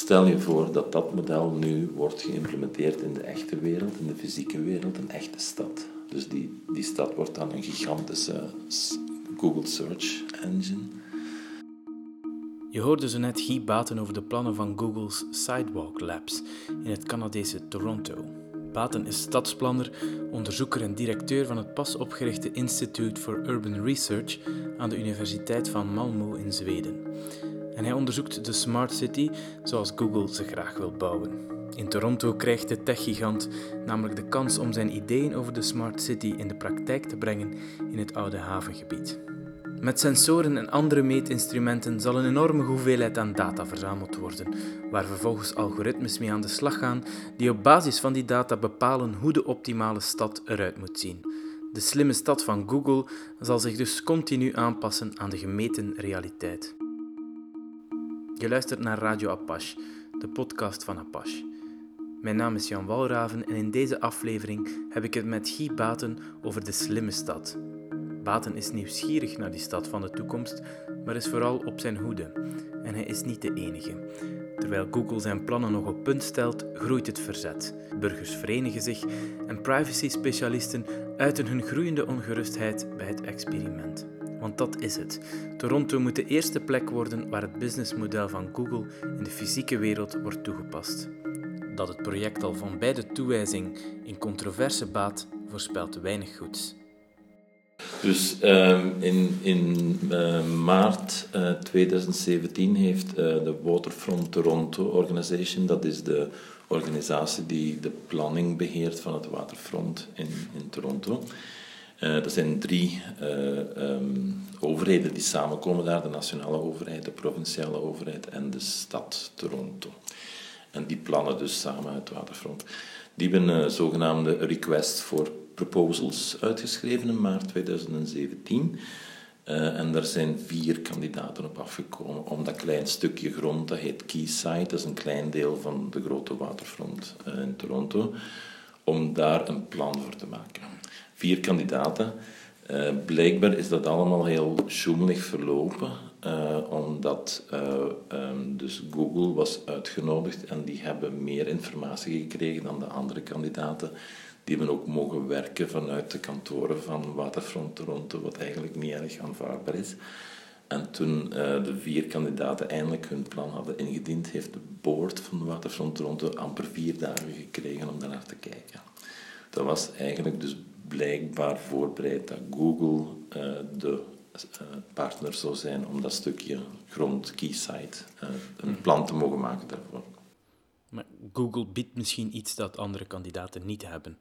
Stel je voor dat dat model nu wordt geïmplementeerd in de echte wereld, in de fysieke wereld, een echte stad. Dus die, die stad wordt dan een gigantische Google Search Engine. Je hoorde zo net Guy Baten over de plannen van Google's Sidewalk Labs in het Canadese Toronto. Baten is stadsplanner, onderzoeker en directeur van het pas opgerichte Institute for Urban Research aan de Universiteit van Malmö in Zweden. En hij onderzoekt de smart city zoals Google ze graag wil bouwen. In Toronto krijgt de techgigant namelijk de kans om zijn ideeën over de smart city in de praktijk te brengen in het oude havengebied. Met sensoren en andere meetinstrumenten zal een enorme hoeveelheid aan data verzameld worden, waar vervolgens algoritmes mee aan de slag gaan die op basis van die data bepalen hoe de optimale stad eruit moet zien. De slimme stad van Google zal zich dus continu aanpassen aan de gemeten realiteit. Je luistert naar Radio Apache, de podcast van Apache. Mijn naam is Jan Walraven en in deze aflevering heb ik het met Guy Baten over de slimme stad. Baten is nieuwsgierig naar die stad van de toekomst, maar is vooral op zijn hoede. En hij is niet de enige. Terwijl Google zijn plannen nog op punt stelt, groeit het verzet. Burgers verenigen zich en privacy-specialisten uiten hun groeiende ongerustheid bij het experiment. Want dat is het. Toronto moet de eerste plek worden waar het businessmodel van Google in de fysieke wereld wordt toegepast. Dat het project al van bij de toewijzing in controverse baat voorspelt weinig goeds. Dus uh, in, in uh, maart uh, eh, 2017 heeft uh, de Waterfront Toronto Organization, dat is de organisatie die de planning beheert van het waterfront in, in Toronto. Er zijn drie um, overheden die samenkomen daar, de nationale overheid, de provinciale overheid en de stad Toronto. En die plannen dus samen het waterfront. Die hebben een zogenaamde request for proposals uitgeschreven in maart 2017. Uh, en daar zijn vier kandidaten op afgekomen om dat klein stukje grond, dat heet Quayside, dat is een klein deel van de grote waterfront uh, in Toronto, om daar een plan voor te maken. Vier kandidaten. Uh, blijkbaar is dat allemaal heel sjoemelig verlopen, omdat um, dus Google was uitgenodigd en die hebben meer informatie gekregen dan de andere kandidaten die hebben ook mogen werken vanuit de kantoren van Waterfront Toronto, wat eigenlijk niet erg aanvaardbaar is. En toen de vier kandidaten eindelijk hun plan hadden ingediend, heeft de board van Waterfront Toronto amper vier dagen gekregen om daarnaar te kijken. Dat was eigenlijk dus blijkbaar voorbereid dat Google uh, de uh, partner zou zijn om dat stukje grond, Keyside, een plan te mogen maken daarvoor. Maar Google biedt misschien iets dat andere kandidaten niet hebben.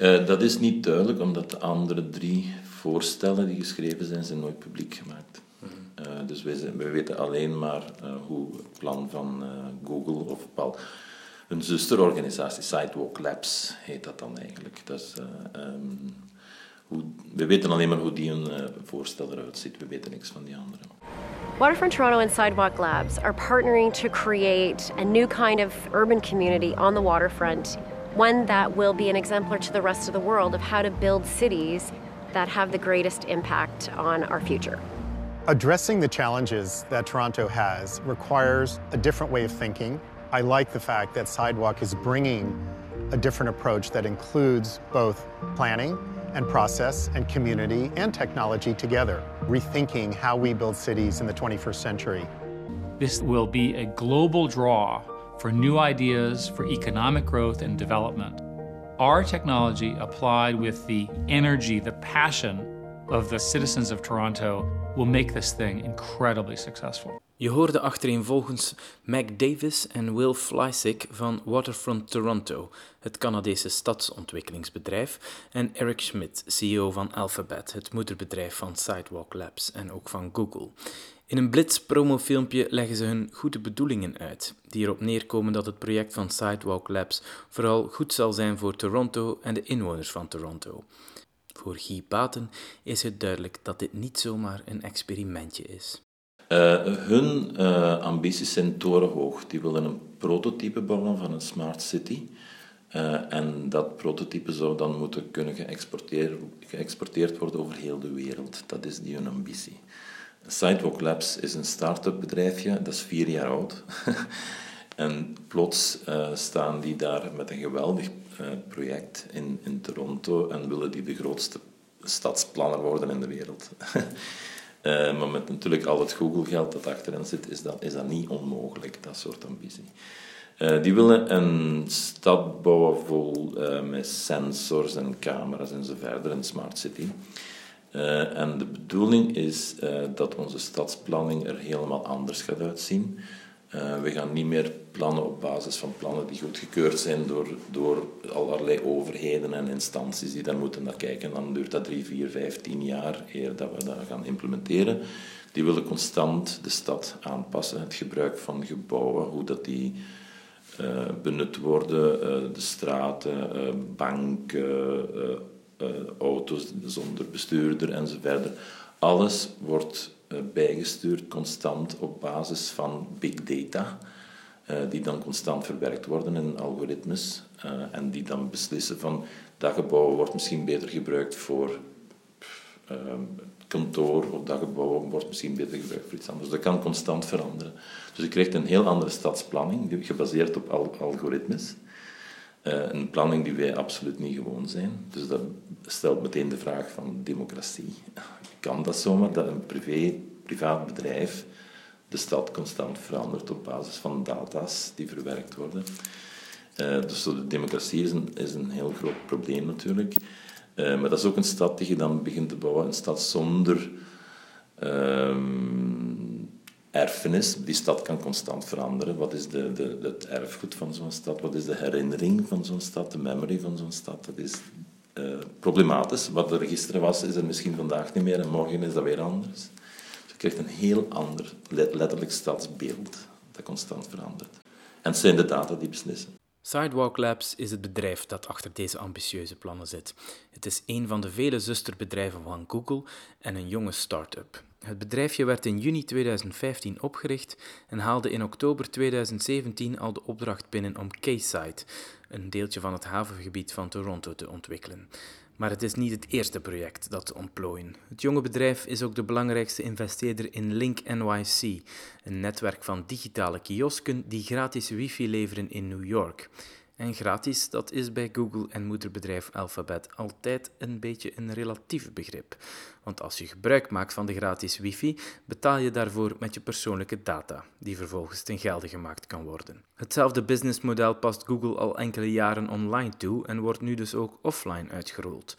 Uh, dat is niet duidelijk, omdat de andere drie voorstellen die geschreven zijn, zijn nooit publiek gemaakt. Uh, dus wij, zijn, wij, weten alleen maar uh, hoe het plan van Google of wel een zusterorganisatie, Sidewalk Labs heet dat dan eigenlijk. Dat is, um, hoe, we weten alleen maar hoe die een voorstel eruit ziet, we weten niks van die andere. Waterfront Toronto and Sidewalk Labs are partnering to create a new kind of urban community on the waterfront one that will be an exemplar to the rest of the world of how to build cities that have the greatest impact on our future. Addressing the challenges that Toronto has requires a different way of thinking. I like the fact that Sidewalk is bringing a different approach that includes both planning and process and community and technology together, rethinking how we build cities in the 21st century. This will be a global draw for new ideas for economic growth and development. Our technology applied with the energy, the passion of the citizens of Toronto will make this thing incredibly successful. Je hoorde achtereenvolgens Mac Davis en Will Fleisig van Waterfront Toronto, het Canadese stadsontwikkelingsbedrijf, en Eric Schmidt, CEO van Alphabet, het moederbedrijf van Sidewalk Labs en ook van Google. In een blitz promofilmpje leggen ze hun goede bedoelingen uit, die erop neerkomen dat het project van Sidewalk Labs vooral goed zal zijn voor Toronto en de inwoners van Toronto. Voor Guy Paten is het duidelijk dat dit niet zomaar een experimentje is. Uh, hun uh, ambities zijn torenhoog. Die willen een prototype bouwen van een smart city. Uh, en dat prototype zou dan moeten kunnen geëxporteerd, geëxporteerd worden over heel de wereld. Dat is die hun ambitie. Sidewalk Labs is een start-up bedrijfje, dat is vier jaar oud. En plots staan die daar met een geweldig project in, in Toronto en willen die de grootste stadsplanner worden in de wereld. Uh, maar met natuurlijk al het Google-geld dat achterin zit, is dat, is dat niet onmogelijk, dat soort ambitie. Die willen een stad bouwen vol met sensors en camera's en zo verder, een smart city. en de bedoeling is dat onze stadsplanning er helemaal anders gaat uitzien. We gaan niet meer plannen op basis van plannen die goedgekeurd zijn door, door allerlei overheden en instanties die daar moeten naar kijken. Dan duurt dat drie, vier, vijf, tien jaar eer dat we dat gaan implementeren. Die willen constant de stad aanpassen, het gebruik van gebouwen, hoe dat die uh, benut worden, uh, de straten, banken, auto's zonder bestuurder enzovoort. Alles wordt eh, bijgestuurd, constant op basis van big data, eh, die dan constant verwerkt worden in algoritmes eh, en die dan beslissen van dat gebouw wordt misschien beter gebruikt voor kantoor of dat gebouw wordt misschien beter gebruikt voor iets anders. Dat kan constant veranderen. Dus je krijgt een heel andere stadsplanning, gebaseerd op algoritmes. een planning die wij absoluut niet gewoon zijn. Dus dat stelt meteen de vraag van democratie kan dat zomaar dat een privé, privaat bedrijf de stad constant verandert op basis van data's die verwerkt worden. Uh, dus de democratie is een, is een heel groot probleem natuurlijk. Uh, maar dat is ook een stad die je dan begint te bouwen, een stad zonder um, erfenis. Die stad kan constant veranderen. Wat is de, de, het erfgoed van zo'n stad? Wat is de herinnering van zo'n stad? De memory van zo'n stad? Dat is uh, problematisch. Wat er gisteren was, is er misschien vandaag niet meer en morgen is dat weer anders. Krijgt een heel ander, letterlijk stadsbeeld dat constant verandert. En het zijn de data die beslissen. Sidewalk Labs is het bedrijf dat achter deze ambitieuze plannen zit. Het is een van de vele zusterbedrijven van Google en een jonge start-up. Het bedrijfje werd in juni 2015 opgericht en haalde in oktober 2017 al de opdracht binnen om Quayside, een deeltje van het havengebied van Toronto, te ontwikkelen. Maar het is niet het eerste project dat te ontplooien. Het jonge bedrijf is ook de belangrijkste investeerder in Link NYC, een netwerk van digitale kiosken die gratis wifi leveren in New York. En gratis, dat is bij Google en moederbedrijf Alphabet altijd een beetje een relatief begrip. Want als je gebruik maakt van de gratis wifi, betaal je daarvoor met je persoonlijke data, die vervolgens ten gelde gemaakt kan worden. Hetzelfde businessmodel past Google al enkele jaren online toe en wordt nu dus ook offline uitgerold.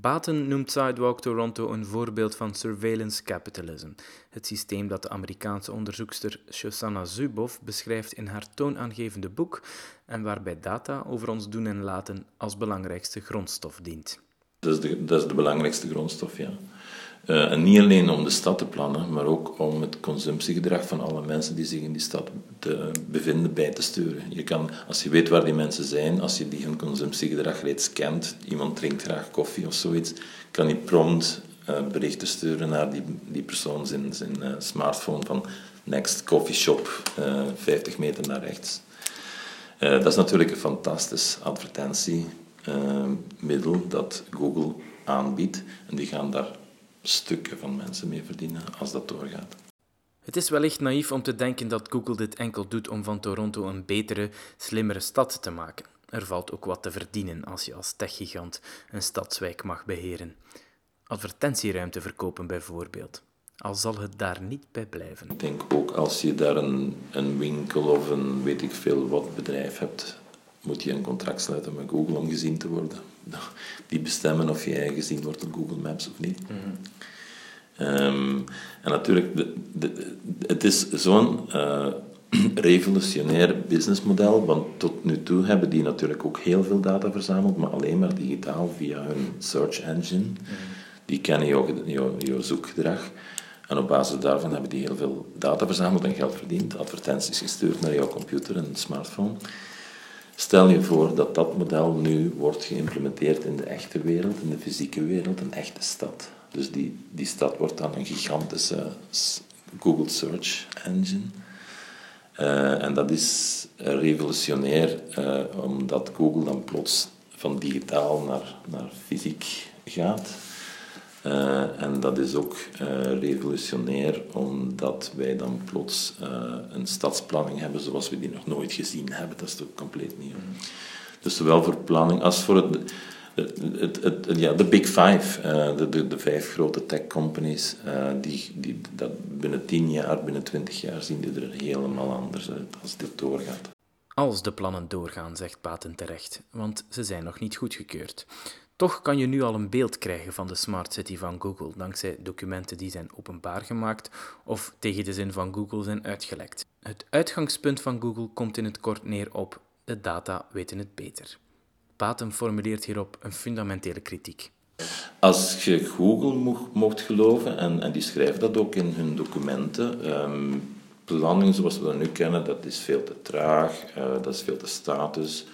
Baten noemt Sidewalk Toronto een voorbeeld van surveillance capitalism, het systeem dat de Amerikaanse onderzoekster Shosanna Zuboff beschrijft in haar toonaangevende boek en waarbij data over ons doen en laten als belangrijkste grondstof dient. Dat is de, dat is de belangrijkste grondstof, ja. Uh, en niet alleen om de stad te plannen, maar ook om het consumptiegedrag van alle mensen die zich in die stad bevinden bij te sturen. Je kan, als je weet waar die mensen zijn, als je die hun consumptiegedrag reeds kent, iemand drinkt graag koffie of zoiets, kan je prompt uh, berichten sturen naar die, die persoon zijn, zijn uh, smartphone van next coffee shop, 50 meter naar rechts. dat is natuurlijk een fantastisch advertentiemiddel dat Google aanbiedt en die gaan daar stukken van mensen mee verdienen als dat doorgaat. Het is wellicht naïef om te denken dat Google dit enkel doet om van Toronto een betere, slimmere stad te maken. Er valt ook wat te verdienen als je als techgigant een stadswijk mag beheren. Advertentieruimte verkopen bijvoorbeeld. Al zal het daar niet bij blijven. Ik denk ook als je daar een, een winkel of een weet ik veel wat bedrijf hebt, moet je een contract sluiten met Google om gezien te worden. Die bestemmen of jij gezien wordt op Google Maps of niet. Mhm. Ehm, en natuurlijk, de, de, het is zo'n uh, revolutionair businessmodel, want tot nu toe hebben die natuurlijk ook heel veel data verzameld, maar alleen maar digitaal via hun search engine. Mhm. Die kennen jouw, jouw zoekgedrag. En op basis daarvan hebben die heel veel data verzameld en geld verdiend, advertenties gestuurd naar jouw computer en smartphone. Stel je voor dat dat model nu wordt geïmplementeerd in de echte wereld, in de fysieke wereld, een echte stad. Dus die, die stad wordt dan een gigantische Google Search Engine. Uh, en dat is revolutionair, uh, omdat Google dan plots van digitaal naar, naar fysiek gaat. Uh, en dat is ook uh, revolutionair, omdat wij dan plots uh, een stadsplanning hebben zoals we die nog nooit gezien hebben. Dat is toch compleet nieuw. Mm. Dus zowel voor planning als voor het, het, het, ja, de Big Five, de, de, de, vijf grote tech companies, die, die, dat binnen tien jaar, binnen twintig jaar zien die er helemaal anders uit als dit doorgaat. Als de plannen doorgaan, zegt Paten terecht, want ze zijn nog niet goedgekeurd. Toch kan je nu al een beeld krijgen van de Smart City van Google, dankzij documenten die zijn openbaar gemaakt of tegen de zin van Google zijn uitgelekt. Het uitgangspunt van Google komt in het kort neer op de data weten het beter. Paten formuleert hierop een fundamentele kritiek. Als je Google mocht geloven, en, en die schrijven dat ook in hun documenten, um, planning zoals we dat nu kennen, dat is veel te traag, uh, dat is veel te status.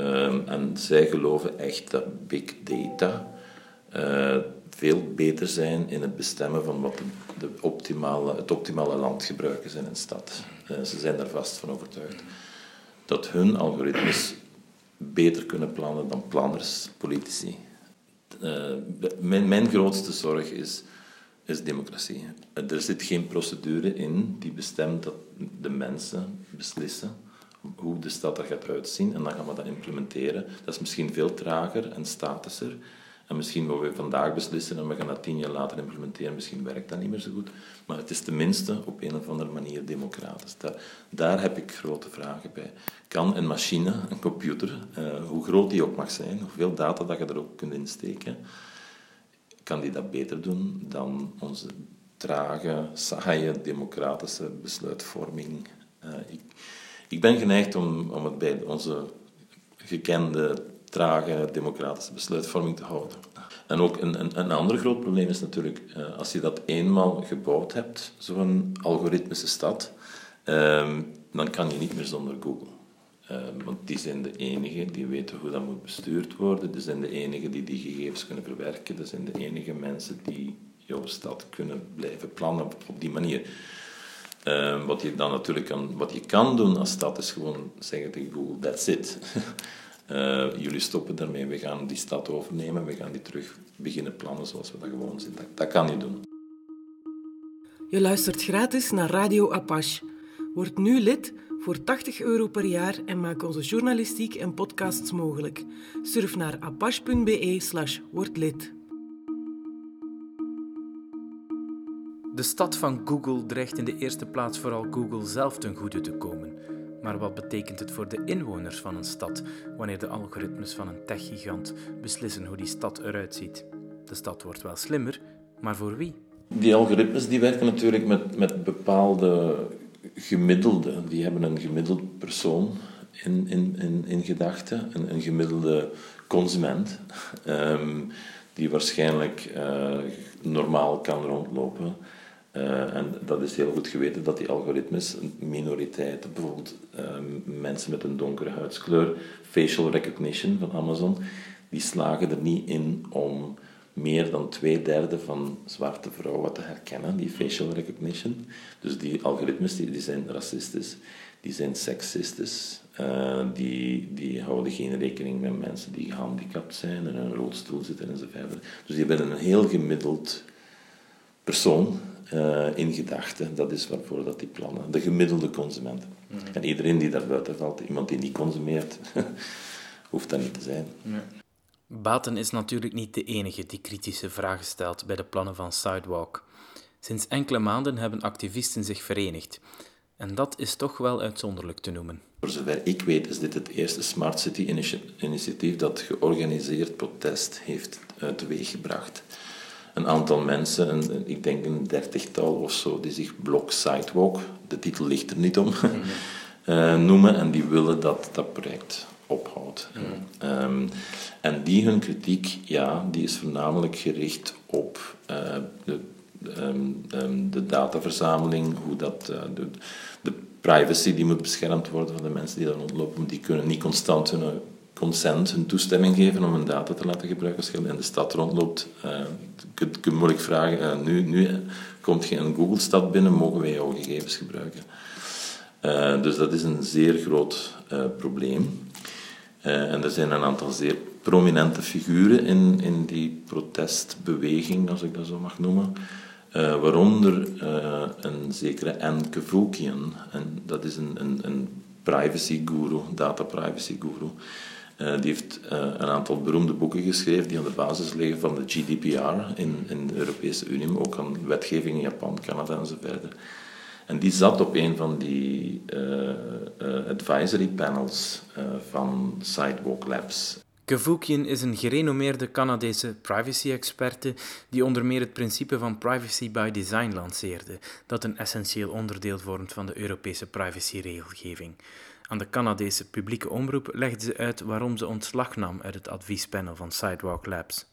Um, en zij geloven echt dat big data uh, veel beter zijn in het bestemmen van wat de, optimale, het optimale landgebruik is in een stad. Uh, ze zijn daar vast van overtuigd. Dat hun algoritmes beter kunnen plannen dan planners, politici. Uh, mijn, mijn grootste zorg is is democratie. Er zit geen procedure in die bestemt dat de mensen beslissen hoe de stad er gaat uitzien en dan gaan we dat implementeren. Dat is misschien veel trager en statischer. En misschien wat we vandaag beslissen en we gaan dat tien jaar later implementeren, misschien werkt dat niet meer zo goed. Maar het is tenminste op een of andere manier democratisch. Daar, heb ik grote vragen bij. Kan een machine, een computer, uh, hoe groot die ook mag zijn, hoeveel data dat je er ook kunt insteken, kan die dat beter doen dan onze trage, saaie, democratische besluitvorming. Uh, ik, ik, ben geneigd om, om het bij onze gekende, trage, democratische besluitvorming te houden. En ook een, een, een ander groot probleem is natuurlijk, uh, als je dat eenmaal gebouwd hebt, zo'n algoritmische stad, uh, dan kan je niet meer zonder Google. Ehm, want die zijn de enigen die weten hoe dat moet bestuurd worden. Die zijn de enigen die die gegevens kunnen verwerken. Dat zijn de enige mensen die jouw stad kunnen blijven plannen op die manier. Ehm, wat je dan natuurlijk kan, wat je kan doen als stad is gewoon zeggen tegen Google, that's it. Uh, jullie stoppen daarmee, we gaan die stad overnemen, we gaan die terug beginnen plannen zoals we dat gewoon zien. Dat, dat kan je doen. Je luistert gratis naar Radio Apache. Word nu lid voor 80 euro per jaar en maak onze journalistiek en podcasts mogelijk. Surf naar apache.be slash wordlid. De stad van Google dreigt in de eerste plaats vooral Google zelf ten goede te komen. Maar wat betekent het voor de inwoners van een stad wanneer de algoritmes van een techgigant beslissen hoe die stad eruit ziet? De stad wordt wel slimmer, maar voor wie? Die algoritmes die werken natuurlijk met, met bepaalde gemiddelde, die hebben een gemiddeld persoon in, in, in, in gedachten, een, een gemiddelde consument, um, die waarschijnlijk uh, normaal kan rondlopen. Uh, en dat is heel goed geweten dat die algoritmes, minoriteiten, bijvoorbeeld um, mensen met een donkere huidskleur, facial recognition van Amazon, die slagen er niet in om meer dan twee derde van zwarte vrouwen te herkennen, die facial recognition. Dus die algoritmes die, zijn racistisch, die zijn seksistisch, uh, die, die houden geen rekening met mensen die gehandicapt zijn en in een rolstoel zitten enzovoort. Dus die hebben een heel gemiddeld persoon uh, in gedachten. Dat is waarvoor dat die plannen. De gemiddelde consument. Mm -hmm. En iedereen die daar buiten valt, iemand die niet consumeert, hoeft dat niet te zijn. Nee. Baten is natuurlijk niet de enige die kritische vragen stelt bij de plannen van Sidewalk. Sinds enkele maanden hebben activisten zich verenigd. En dat is toch wel uitzonderlijk te noemen. Voor zover ik weet is dit het eerste Smart City initiatief dat georganiseerd protest heeft teweeggebracht. Een aantal mensen, een, ik denk een dertigtal of zo, die zich Block Sidewalk, de titel ligt er niet om, uh, noemen en die willen dat dat project ophoudt. Mm. Um, en die hun kritiek, ja, die is voornamelijk gericht op uh, de, um, um, de dataverzameling, hoe dat, uh, de, de, privacy die moet beschermd worden van de mensen die daar rondlopen. Die kunnen niet constant hun consent, hun toestemming geven om hun data te laten gebruiken. Als je in de stad rondloopt, uh, kun je moeilijk vragen, nu, nu komt je in Google-stad binnen, mogen wij jouw gegevens gebruiken? Uh, dus dat is een zeer groot probleem. En er zijn een aantal zeer prominente figuren in, in die protestbeweging, als ik dat zo mag noemen. Uh, waaronder een zekere Anne Kevokian. En dat is een, een, een privacy guru, data privacy guru. Uh, die heeft een aantal beroemde boeken geschreven die aan de basis liggen van de GDPR in, in de Europese Unie, maar ook aan wetgeving in Japan, Canada en zo verder. En die zat op een van die advisory panels van Sidewalk Labs. Kevokian is een gerenommeerde Canadese privacy-experte die onder meer het principe van privacy by design lanceerde, dat een essentieel onderdeel vormt van de Europese privacyregelgeving. Aan de Canadese publieke omroep legde ze uit waarom ze ontslag nam uit het adviespanel van Sidewalk Labs.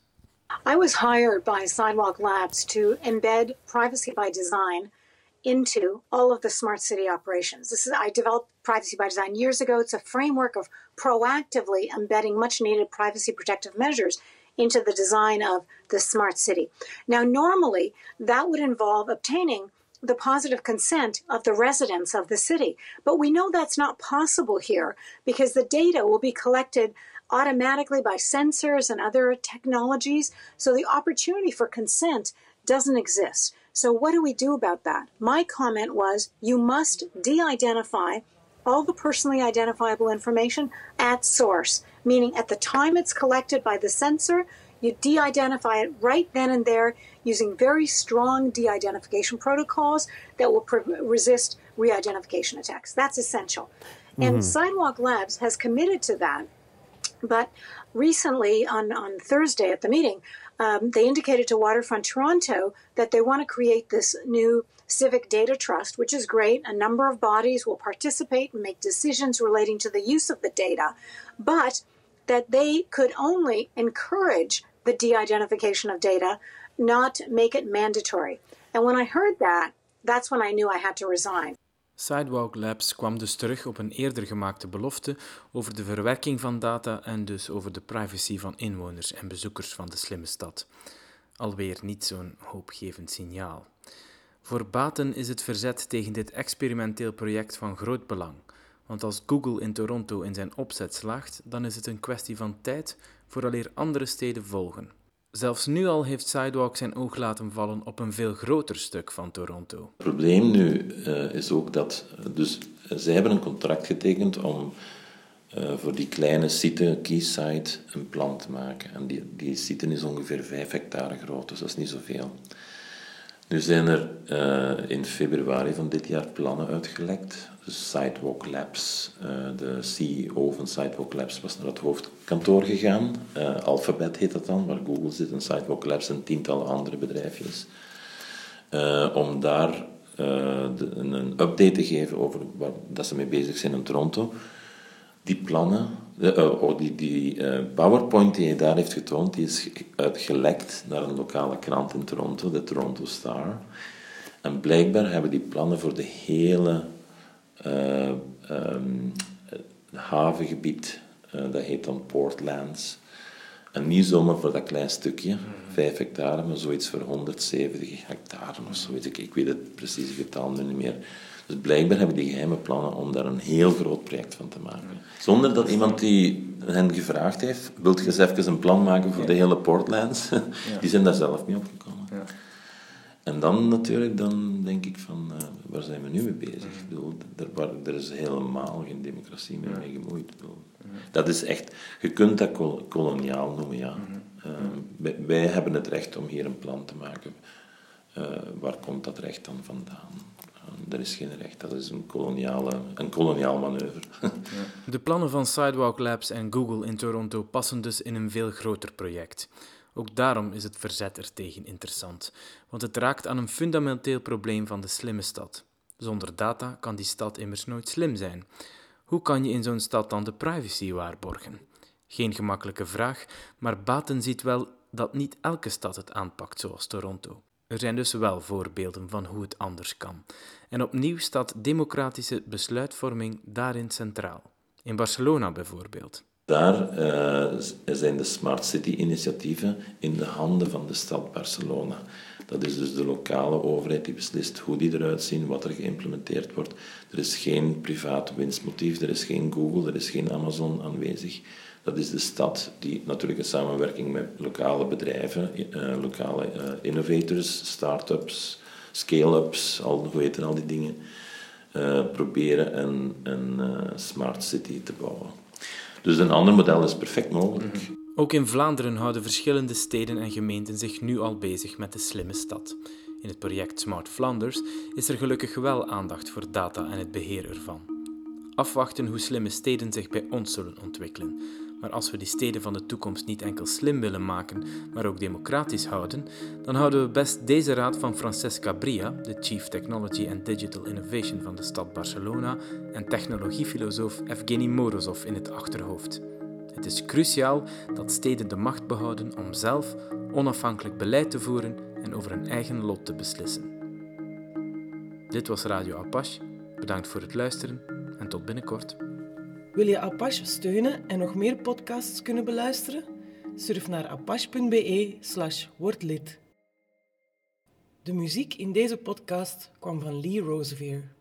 I was hired by Sidewalk Labs to embed privacy by design into all of the smart city operations. This is I developed privacy by design years ago. It's a framework of proactively embedding much needed privacy protective measures into the design of the smart city. Now normally that would involve obtaining the positive consent of the residents of the city. But we know that's not possible here because the data will be collected automatically by sensors and other technologies. So the opportunity for consent doesn't exist. So, what do we do about that? My comment was you must de identify all the personally identifiable information at source, meaning at the time it's collected by the sensor, you de identify it right then and there using very strong de identification protocols that will pre- resist re identification attacks. That's essential. Mm-hmm. And Sidewalk Labs has committed to that. But recently, on, on Thursday at the meeting, um, they indicated to Waterfront Toronto that they want to create this new civic data trust, which is great. A number of bodies will participate and make decisions relating to the use of the data, but that they could only encourage the de identification of data, not make it mandatory. And when I heard that, that's when I knew I had to resign. Sidewalk Labs kwam dus terug op een eerder gemaakte belofte over de verwerking van data en dus over de privacy van inwoners en bezoekers van de slimme stad. Alweer niet zo'n hoopgevend signaal. Voor Baten is het verzet tegen dit experimenteel project van groot belang, want als Google in Toronto in zijn opzet slaagt, dan is het een kwestie van tijd vooraleer andere steden volgen. Zelfs nu al heeft Sidewalk zijn oog laten vallen op een veel groter stuk van Toronto. Het probleem nu uh, is ook dat. Dus zij hebben een contract getekend om voor die kleine site, Quayside, een plan te maken. En die, die site is ongeveer 5 hectare groot, dus dat is niet zoveel. Nu zijn er uh, in februari van dit jaar plannen uitgelekt. Sidewalk Labs, uh, de CEO van Sidewalk Labs was naar het hoofdkantoor gegaan. Uh, Alphabet heet dat dan, waar Google zit en Sidewalk Labs en tientallen andere bedrijfjes. om daar een, update te geven over waar dat ze mee bezig zijn in Toronto. Die plannen oh, die, die uh, PowerPoint die hij daar heeft getoond, die is uitgelekt naar een lokale krant in Toronto, de Toronto Star. En blijkbaar hebben die plannen voor de hele uh, um, havengebied, dat heet dan Portlands. En niet zomaar voor dat klein stukje, 5 hectare, maar zoiets voor 170 hectare of zoiets. Ik, ik weet het precieze getal nu niet meer. Dus blijkbaar hebben die geheime plannen om daar een heel groot project van te maken. Zonder dat iemand die hen gevraagd heeft, wilt je eens even een plan maken voor de hele Portlands? Die zijn daar zelf niet opgekomen. Ja. En dan natuurlijk, dan denk ik van, uh, waar zijn we nu mee bezig? Ik bedoel, er, er, is helemaal geen democratie meer mee gemoeid. Dat is echt, je kunt dat koloniaal noemen, ja. Uh, wij, wij, hebben het recht om hier een plan te maken. Uh, waar komt dat recht dan vandaan? Er is geen recht, dat is een, koloniale, een koloniaal manoeuvre. De plannen van Sidewalk Labs en Google in Toronto passen dus in een veel groter project. Ook daarom is het verzet er tegen interessant, want het raakt aan een fundamenteel probleem van de slimme stad. Zonder data kan die stad immers nooit slim zijn. Hoe kan je in zo'n stad dan de privacy waarborgen? Geen gemakkelijke vraag, maar Baten ziet wel dat niet elke stad het aanpakt zoals Toronto. Er zijn dus wel voorbeelden van hoe het anders kan. En opnieuw staat democratische besluitvorming daarin centraal. In Barcelona bijvoorbeeld. Daar uh, zijn de Smart City-initiatieven in de handen van de stad Barcelona. Dat is dus de lokale overheid die beslist hoe die eruit zien, wat er geïmplementeerd wordt. Er is geen privaat winstmotief, er is geen Google, er is geen Amazon aanwezig. Dat is de stad die natuurlijk in samenwerking met lokale bedrijven, uh, lokale uh, innovators, start-ups, scale-ups, al, hoe heet al die dingen, uh, proberen een, een smart city te bouwen. Dus een ander model is perfect mogelijk. Mhm. Ook in Vlaanderen houden verschillende steden en gemeenten zich nu al bezig met de slimme stad. In het project Smart Flanders is er gelukkig wel aandacht voor data en het beheer ervan. Afwachten hoe slimme steden zich bij ons zullen ontwikkelen. Maar als we die steden van de toekomst niet enkel slim willen maken, maar ook democratisch houden, dan houden we best deze raad van Francesca Bria, de Chief Technology and Digital Innovation van de stad Barcelona, en technologiefilosoof Evgeny Morozov in het achterhoofd. Het is cruciaal dat steden de macht behouden om zelf onafhankelijk beleid te voeren en over hun eigen lot te beslissen. Dit was Radio Apache. Bedankt voor het luisteren en tot binnenkort. Wil je Apache steunen en nog meer podcasts kunnen beluisteren? Surf naar apache.be slash wordlid. De muziek in deze podcast kwam van Lee Rosevear.